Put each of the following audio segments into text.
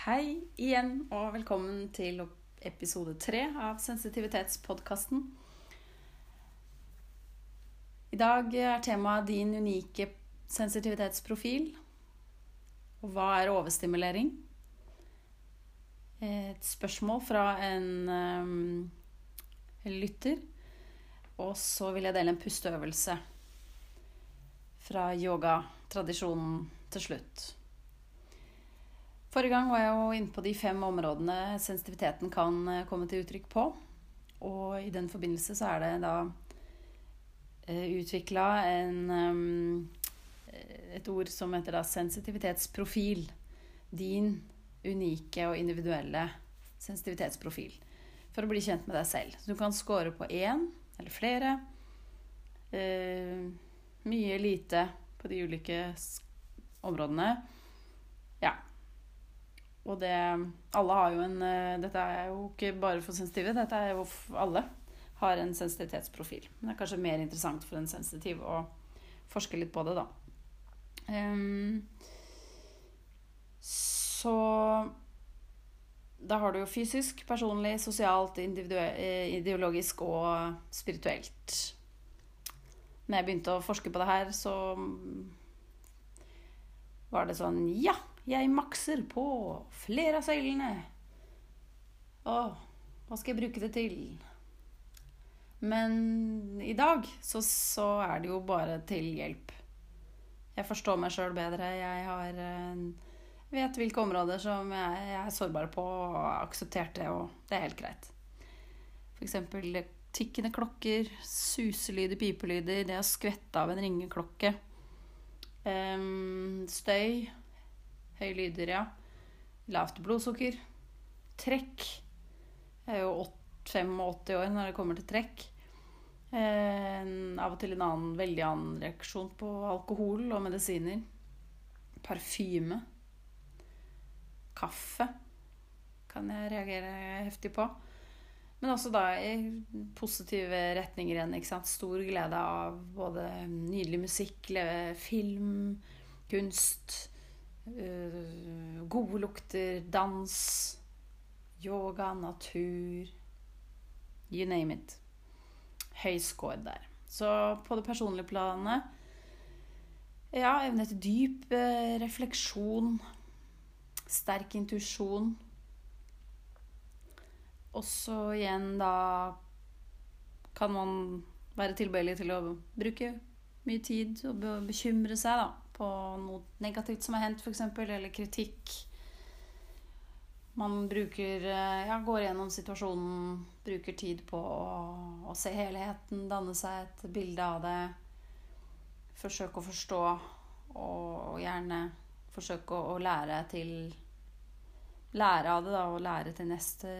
Hei igjen, og velkommen til episode tre av Sensitivitetspodkasten. I dag er temaet din unike sensitivitetsprofil. Og hva er overstimulering? Et spørsmål fra en um, lytter. Og så vil jeg dele en pusteøvelse fra yogatradisjonen til slutt. Forrige gang var jeg jo inne på de fem områdene sensitiviteten kan eh, komme til uttrykk på. Og i den forbindelse så er det da eh, utvikla um, et ord som heter da sensitivitetsprofil. Din unike og individuelle sensitivitetsprofil. For å bli kjent med deg selv. Så du kan score på én eller flere. Mye, lite på de ulike områdene. Ja. Og det Alle har jo en eh, Dette er jo ikke bare for sensitive. Dette er jo alle har en sensitivitetsprofil. Men det er kanskje mer interessant for en sensitiv å forske litt på det, da. Um, så da har du jo fysisk, personlig, sosialt, eh, ideologisk og spirituelt. Når jeg begynte å forske på det her, så var det sånn Ja, jeg makser på flere av seilene. Å, hva skal jeg bruke det til? Men i dag så, så er det jo bare til hjelp. Jeg forstår meg sjøl bedre. Jeg har eh, vet hvilke områder som jeg, jeg er sårbar på, og har akseptert det, og det er helt greit. For eksempel tikkende klokker, suselyder, pipelyder, det å skvette av en ringeklokke. Um, støy. Høye lyder, ja. Lavt blodsukker. Trekk. Jeg er jo 85 år når det kommer til trekk. Eh, av og til en annen, veldig annen reaksjon på alkohol og medisiner. Parfyme. Kaffe kan jeg reagere heftig på. Men også da i positive retninger igjen. ikke sant? Stor glede av både nydelig musikk, film, kunst, øh, gode lukter, dans, yoga, natur You name it. Høy score der. Så på det personlige planet ja, evne til dyp uh, refleksjon, sterk intuisjon og så igjen da kan man være tilbøyelig til å bruke mye tid og bekymre seg da, på noe negativt som har hendt, f.eks., eller kritikk. Man bruker eh, Ja, går gjennom situasjonen, bruker tid på å, å se helheten, danne seg et bilde av det. Forsøke å forstå, og, og gjerne forsøke å, å lære til Lære av det, da, og lære til neste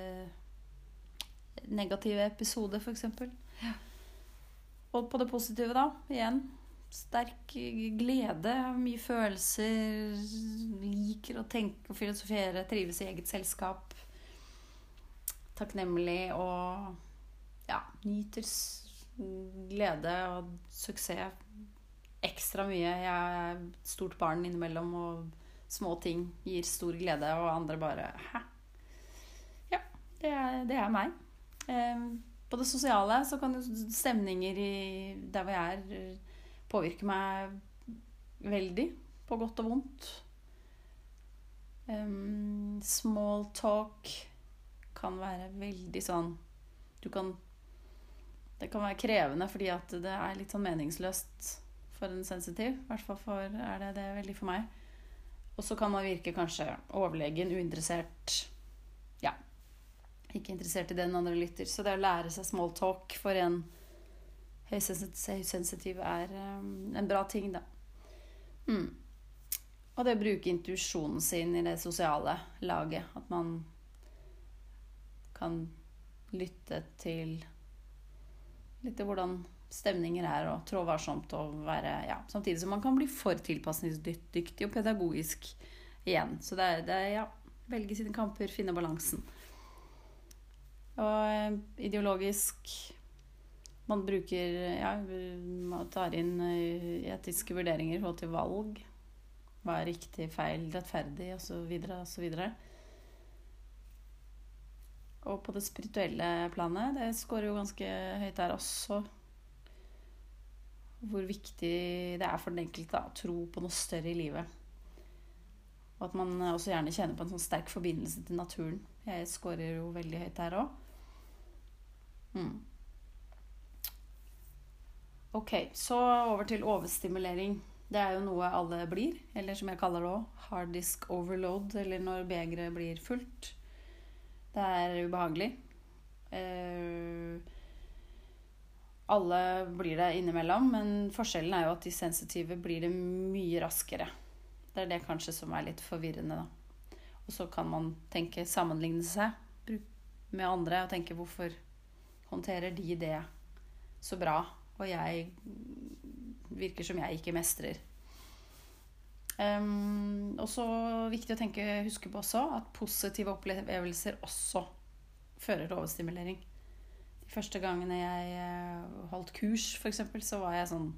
negative episode, f.eks. Ja. Og på det positive, da, igjen sterk glede, mye følelser, liker å tenke og filosofere, trives i eget selskap. Takknemlig og ja, nyter glede og suksess ekstra mye. Jeg er stort barn innimellom, og små ting gir stor glede, og andre bare Hæ? Ja, det er, det er meg. Ehm, på det sosiale så kan jo stemninger i der hvor jeg er, påvirke meg veldig. På godt og vondt. Um, small talk kan være veldig sånn Du kan Det kan være krevende fordi at det er litt sånn meningsløst for en sensitiv. I hvert fall for, er det det veldig for meg. Og så kan man virke kanskje overlegen, uinteressert Ja. ikke interessert i den andre lytter. Så det å lære seg small talk for en høysensitiv er um, en bra ting, da. Mm. Og det å bruke intuisjonen sin i det sosiale laget. At man kan lytte til litt til hvordan stemninger er, og trå varsomt og være ja, Samtidig som man kan bli for tilpasningsdyktig og pedagogisk igjen. Så det er, det er ja, velge sine kamper, finne balansen. Og eh, ideologisk Man bruker Ja, man tar inn eh, etiske vurderinger i forhold til valg. Hva er riktig, feil, rettferdig osv. osv. Og på det spirituelle planet, det scorer jo ganske høyt der også. Hvor viktig det er for den enkelte å tro på noe større i livet. Og at man også gjerne kjenner på en sånn sterk forbindelse til naturen. Jeg scorer jo veldig høyt der òg. Mm. Ok, så over til overstimulering. Det er jo noe alle blir, eller som jeg kaller det òg, hard disk overload, eller når begeret blir fullt. Det er ubehagelig. Uh, alle blir det innimellom, men forskjellen er jo at de sensitive blir det mye raskere. Det er det kanskje som er litt forvirrende, da. Og så kan man tenke sammenligne seg med andre og tenke hvorfor håndterer de det så bra, og jeg virker som jeg ikke mestrer. Um, og så viktig å tenke, huske på også at positive opplevelser også fører til overstimulering. De første gangene jeg eh, holdt kurs, f.eks., så var jeg sånn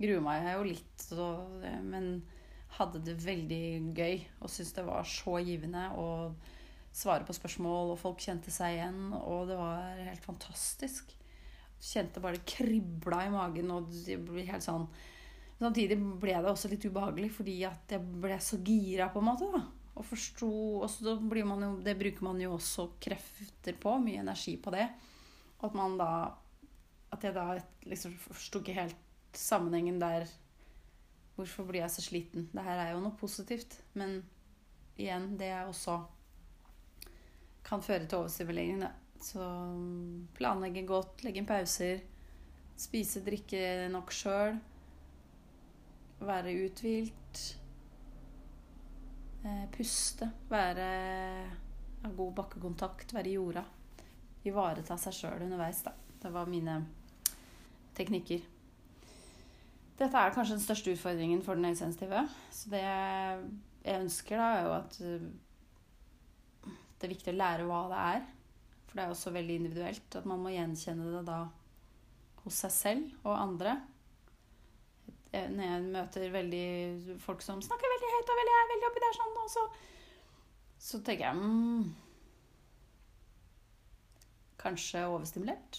Grua meg jo litt, så, men hadde det veldig gøy og syntes det var så givende å svare på spørsmål, og folk kjente seg igjen, og det var helt fantastisk. Kjente bare det kribla i magen, og det ble helt sånn Samtidig ble det også litt ubehagelig, fordi at jeg ble så gira, på en måte. da. Og forsto blir man jo, Det bruker man jo også krefter på, mye energi på det. Og at man da At jeg da liksom forsto ikke helt sammenhengen der Hvorfor blir jeg så sliten? Det her er jo noe positivt. Men igjen, det er også kan føre til overstimulering. Så planlegge godt, legge inn pauser. Spise, drikke nok sjøl. Være uthvilt. Eh, puste. Være ha god bakkekontakt. Være i jorda. Ivareta seg sjøl underveis, da. Det var mine teknikker. Dette er kanskje den største utfordringen for den høysensitive. Så det jeg ønsker, da, er jo at uh, det er viktig å lære hva det er. For det er også veldig individuelt. At man må gjenkjenne det da hos seg selv og andre. Når jeg møter veldig folk som snakker veldig høyt og veldig, er veldig oppi der sånn, og så, så tenker jeg mm, Kanskje overstimulert.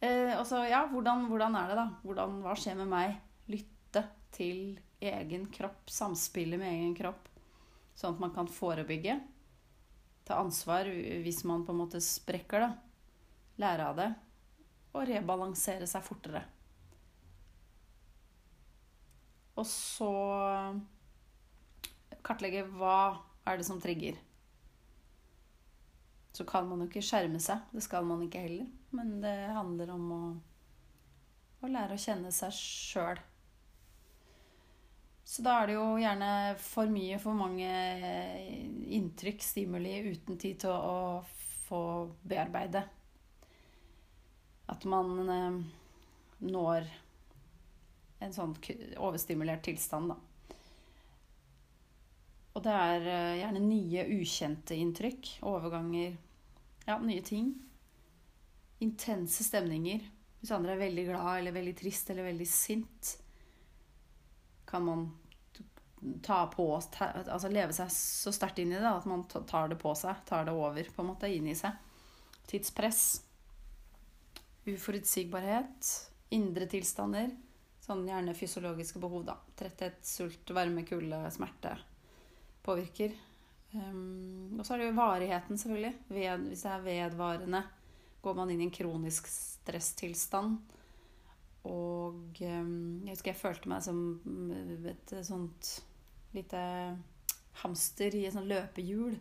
Eh, og så, ja, hvordan, hvordan, er det, da? Hvordan, hva skjer med meg? Lytte til egen kropp, samspillet med egen kropp. Sånn at man kan forebygge. Ta ansvar hvis man på en måte sprekker det. Lære av det. Og rebalansere seg fortere. Og så kartlegge hva er det som trigger så kan man jo ikke skjerme seg. Det skal man ikke heller. Men det handler om å, å lære å kjenne seg sjøl. Så da er det jo gjerne for mye, for mange inntrykk, stimuli, uten tid til å, få bearbeide. At man eh, når en sånn overstimulert tilstand, da. Og det er uh, gjerne nye, ukjente inntrykk. Overganger. Ja, nye ting. Intense stemninger. Hvis andre er veldig glad eller veldig trist eller veldig sint, kan man ta på oss Altså leve seg så sterkt inn i det at man tar det på seg. Tar det over, på en måte, inn i seg. Tidspress. Uforutsigbarhet. Indre tilstander. Sånn gjerne fysiologiske behov, da. Tretthet, sult, varme, kulde, smerte påvirker. Um, og så er det jo varigheten, selvfølgelig. Ved, hvis det er vedvarende, går man inn i en kronisk stresstilstand. Og um, jeg husker jeg følte meg som et sånt lite hamster i et sånt løpehjul.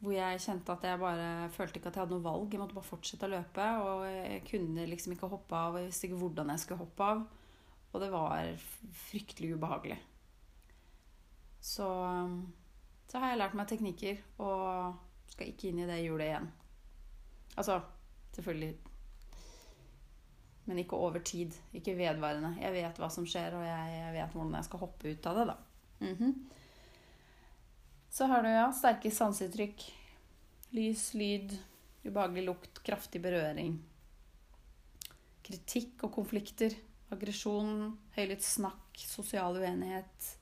Hvor jeg kjente at jeg bare følte ikke at jeg hadde noe valg. Jeg måtte bare fortsette å løpe. Og jeg kunne liksom ikke hoppe av. Jeg visste ikke hvordan jeg skulle hoppe av. Og det var fryktelig ubehagelig. Så, så har jeg lært meg teknikker og skal ikke inn i det hjulet igjen. Altså selvfølgelig Men ikke over tid. Ikke vedvarende. Jeg vet hva som skjer, og jeg vet hvordan jeg skal hoppe ut av det, da. Mm -hmm. Så har du ja, sterke sanseinntrykk. Lys, lyd, ubehagelig lukt, kraftig berøring. Kritikk og konflikter. Aggresjon, høylytt snakk, sosial uenighet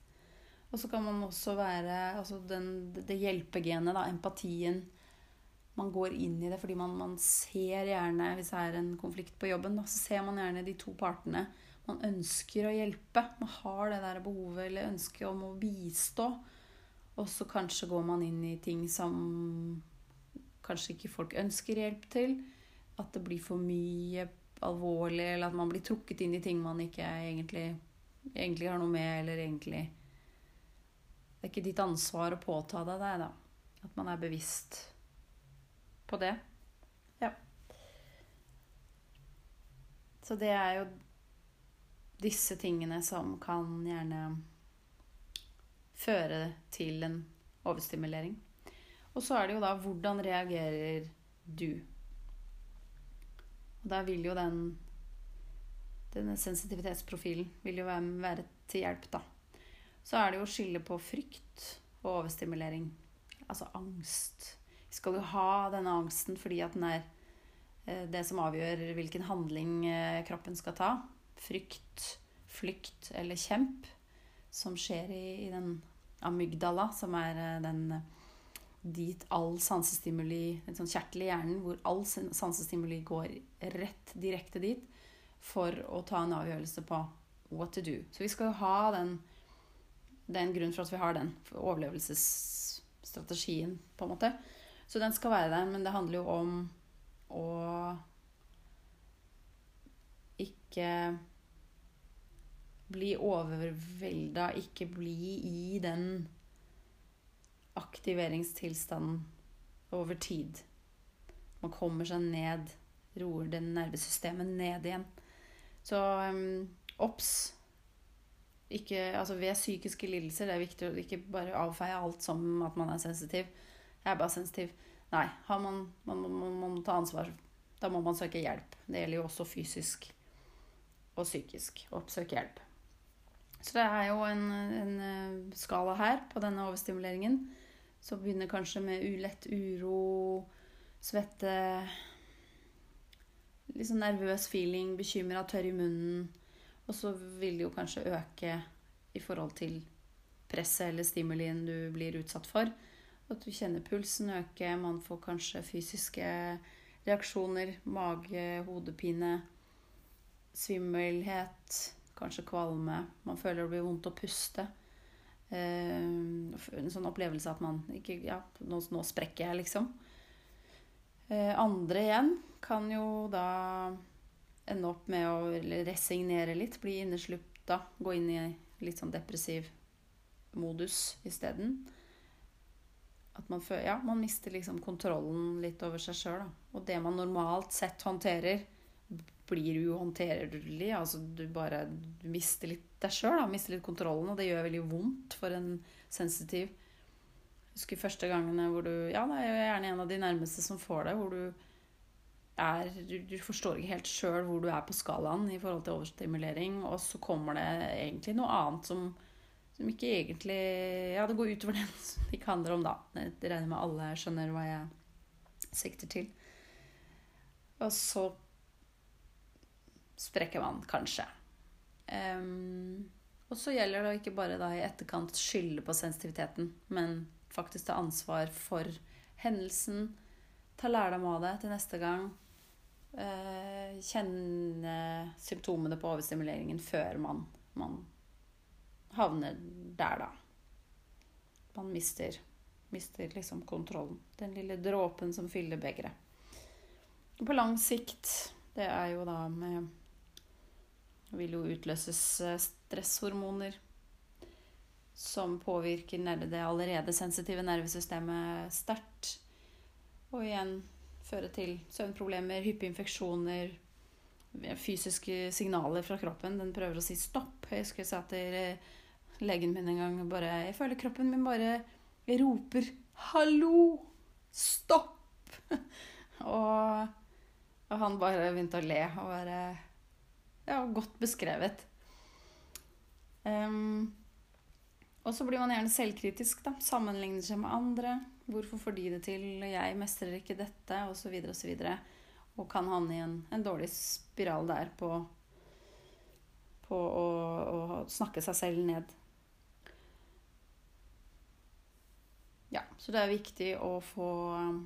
Og så kan man også være altså den, det hjelpegenet, da, empatien. Man går inn i det fordi man, man, ser gjerne, hvis det er en konflikt på jobben, da, så ser man gjerne de to partene. Man ønsker å hjelpe. Man har det der behovet eller ønsket om å bistå. Og så kanskje går man inn i ting som kanskje ikke folk ønsker hjelp til. At det blir for mye alvorlig, eller at man blir trukket inn i ting man ikke egentlig, egentlig har noe med, eller egentlig Det er ikke ditt ansvar å påta deg det, da. At man er bevisst på det. Ja. Så det er jo disse tingene som kan gjerne føre til en overstimulering. Og så er det jo da hvordan reagerer du? Og der vil jo den denne sensitivitetsprofilen vil jo være til hjelp, da. Så er det jo å skille på frykt og overstimulering. Altså angst. Skal jo ha denne angsten fordi at den er eh, det som avgjør hvilken handling eh, kroppen skal ta. Frykt, flykt eller kjemp, som skjer i, i den amygdala, som er eh, den dit all sansestimuli En sånn kjertel i hjernen hvor all sansestimuli går rett direkte dit for å ta en avgjørelse på what to do. Så vi skal jo ha den Det er en grunn for at vi har den overlevelsesstrategien, på en måte. Så den skal være der, men det handler jo om å ikke bli overvelda, ikke bli i den aktiveringstilstanden over tid. Man kommer seg ned, roer det nervesystemet ned igjen. Så obs. Um, altså ved psykiske lidelser det er viktig å ikke bare avfeie alt som at man er sensitiv. Jeg er bare sensitiv. Nei, man, man, man, man må ta ansvar. Da må man søke hjelp. Det gjelder jo også fysisk og psykisk. Oppsøke hjelp. Så det er jo en, en eh, skala her på denne overstimuleringen. Så begynner kanskje med ulett uro, svette Litt sånn nervøs feeling, bekymra, tørr i munnen. Og så vil det jo kanskje øke i forhold til presset eller stimulien du blir utsatt for. At du kjenner pulsen øke, man får kanskje fysiske reaksjoner. Mage, hodepine, svimmelhet, kanskje kvalme. Man føler det blir vondt å puste. Eh, en sånn opplevelse at man ikke Ja, nå, nå sprekker jeg, liksom. Eh, andre igjen kan jo da ende opp med å resignere litt, bli inneslupta, gå inn i litt sånn depressiv modus isteden. At man, føler, ja, man mister liksom kontrollen litt over seg sjøl. Og det man normalt sett håndterer, blir uhåndterlig. Altså du bare du mister litt deg sjøl, mister litt kontrollen, og det gjør veldig vondt for en sensitiv. Jeg husker første gangene hvor du Ja, det er jo gjerne en av de nærmeste som får det, hvor du er Du, du forstår ikke helt sjøl hvor du er på skalaen i forhold til overstimulering, og så kommer det egentlig noe annet som som ikke egentlig Ja, det går utover den det ikke handler om, da. Jeg regner med alle skjønner hva jeg sikter til. Og så sprekker man kanskje. Um, og så gjelder det å ikke bare da i etterkant skylde på sensitiviteten, men faktisk ta ansvar for hendelsen. Ta lærdom av det til neste gang. Uh, kjenne symptomene på overstimuleringen før man, man havner der, da. Man mister, mister liksom kontrollen. Den lille dråpen som fyller begeret. På lang sikt, det er jo da med vil jo utløses eh, stresshormoner som påvirker det allerede sensitive nervesystemet sterkt. Og igjen føre til søvnproblemer, hyppige infeksjoner, fysiske signaler fra kroppen. Den prøver å si stopp. Jeg husker jeg sa til eh, legen min en gang bare Jeg føler kroppen min bare roper 'hallo! Stopp!' og, og han bare begynte å le og bare ja, godt beskrevet. Um, og så blir man gjerne selvkritisk. da, Sammenligner seg med andre. Hvorfor får de det til? Jeg mestrer ikke dette, osv. Og, så videre, og, og kan havne i en, en dårlig spiral der på, på å, å, snakke seg selv ned. Ja, Så det er viktig å få um,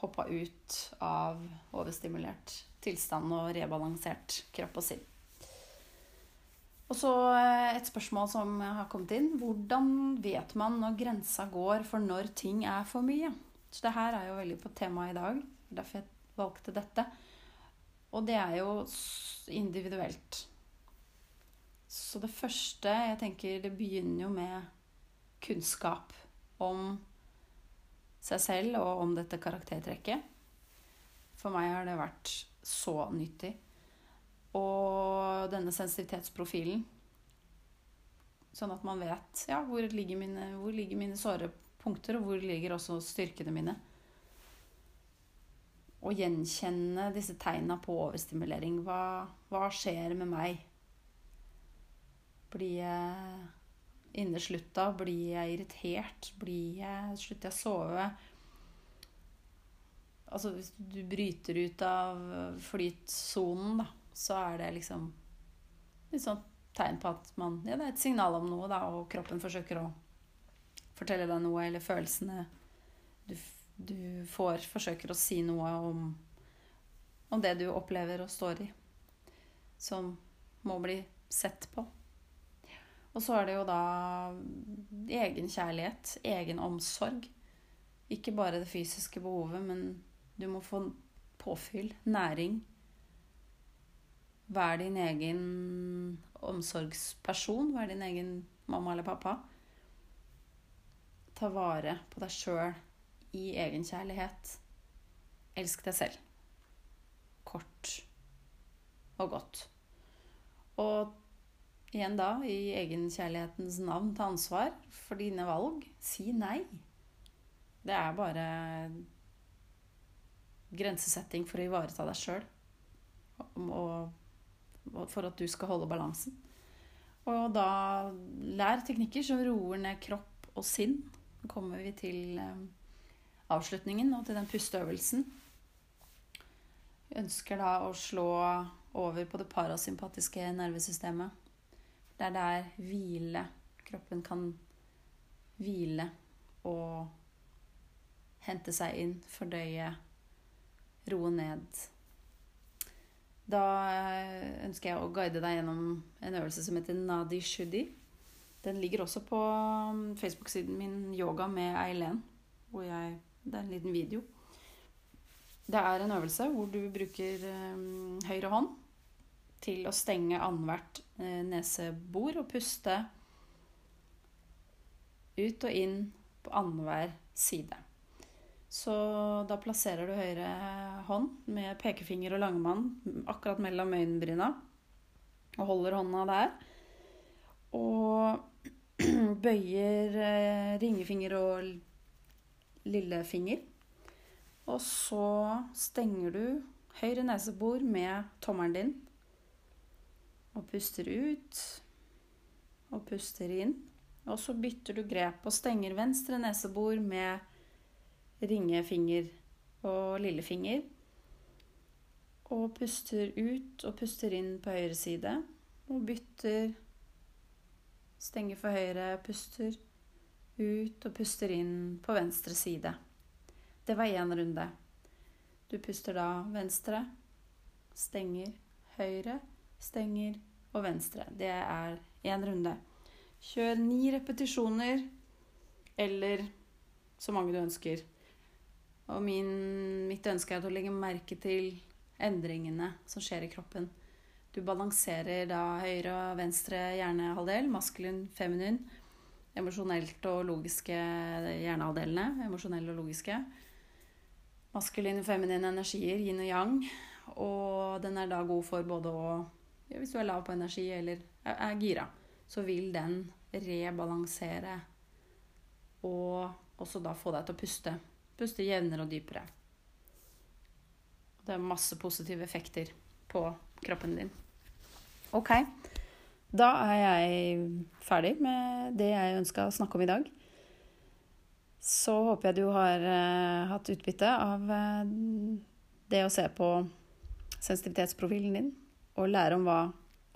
hoppa ut av overstimulert tilstand og rebalansert kropp og sinn. Og så eh, et spørsmål som har kommet inn. Hvordan vet man når grensa går for når ting er for mye? Så det her er jo veldig på temaet i dag. Derfor jeg valgte dette. Og det er jo individuelt. Så det første jeg tenker Det begynner jo med kunnskap om seg selv og om dette karaktertrekket. For meg har det vært så nyttig. Og denne sensitivitetsprofilen. Sånn at man vet ja, hvor ligger mine, hvor ligger mine såre punkter, og hvor ligger også styrkene mine. Å gjenkjenne disse tegna på overstimulering. Hva, hva skjer med meg? Blir jeg inneslutta? Blir jeg irritert? Blir jeg, slutter jeg å sove? Altså hvis du bryter ut av flytsonen, da, så er det liksom et sånt tegn på at man Ja, det er et signal om noe, da, og kroppen forsøker å fortelle deg noe, eller følelsene du, du får, forsøker å si noe om, om det du opplever og står i, som må bli sett på. Og så er det jo da egen kjærlighet, egen omsorg. Ikke bare det fysiske behovet, men du må få påfyll, næring. Vær din egen omsorgsperson. Vær din egen mamma eller pappa. Ta vare på deg sjøl i egenkjærlighet. Elsk deg selv. Kort og godt. Og igjen da, i egenkjærlighetens navn, ta ansvar for dine valg. Si nei. Det er bare grensesetting for å ivareta deg sjøl. Og, for at du skal holde balansen. Og da lær teknikker som roer ned kropp og sinn. Kommer vi til um, avslutningen og til den pusteøvelsen. Vi ønsker da å slå over på det parasympatiske nervesystemet. Det er der hvile Kroppen kan hvile og hente seg inn, fordøye roe ned. Da eh, ønsker jeg å guide deg gjennom en øvelse som heter Nadi Shudi. Den ligger også på um, Facebook-siden min Yoga med Eileen. Hvor jeg, det er en liten video. Det er en øvelse hvor du bruker um, høyre hånd til å stenge annethvert uh, nesebor og puste ut og inn på annenhver side. Så da plasserer du høyre hånd med pekefinger og langmann akkurat mellom øyenbryna. Og holder hånda der. Og bøyer eh, ringefinger og lillefinger. Og så stenger du høyre nesebor med tommelen din. Og puster ut. Og puster inn. Og så bytter du grep og stenger venstre nesebor med ringefinger og lillefinger. Og puster ut og puster inn på høyre side. Og bytter. Stenger for høyre, puster ut og puster inn på venstre side. Det var én runde. Du puster da venstre, stenger høyre, stenger og venstre. Det er én runde. Kjør ni repetisjoner eller så mange du ønsker. Og min, mitt ønske er å legge merke til endringene som skjer i kroppen. Du balanserer da høyre og venstre hjernehalvdel, maskulin, feminin, emosjonelt og logiske hjernehalvdelene. Emosjonelle og logiske. Maskuline og feminine energier, yin og yang. Og den er da god for både å ja, Hvis du er lav på energi eller er, er gira, så vil den rebalansere og også da få deg til å puste Puste jevnere og dypere. Det er masse positive effekter på kroppen din. Ok. Da er jeg ferdig med det jeg ønska å snakke om i dag. Så håper jeg du har uh, hatt utbytte av uh, det å se på sensitivitetsprofilen din og lære om hva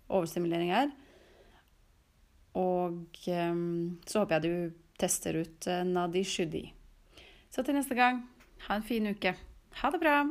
overstimulering er. Og um, så håper jeg du tester ut Nadi Shudi. Så til neste gang, ha en fin uke. Ha det bra!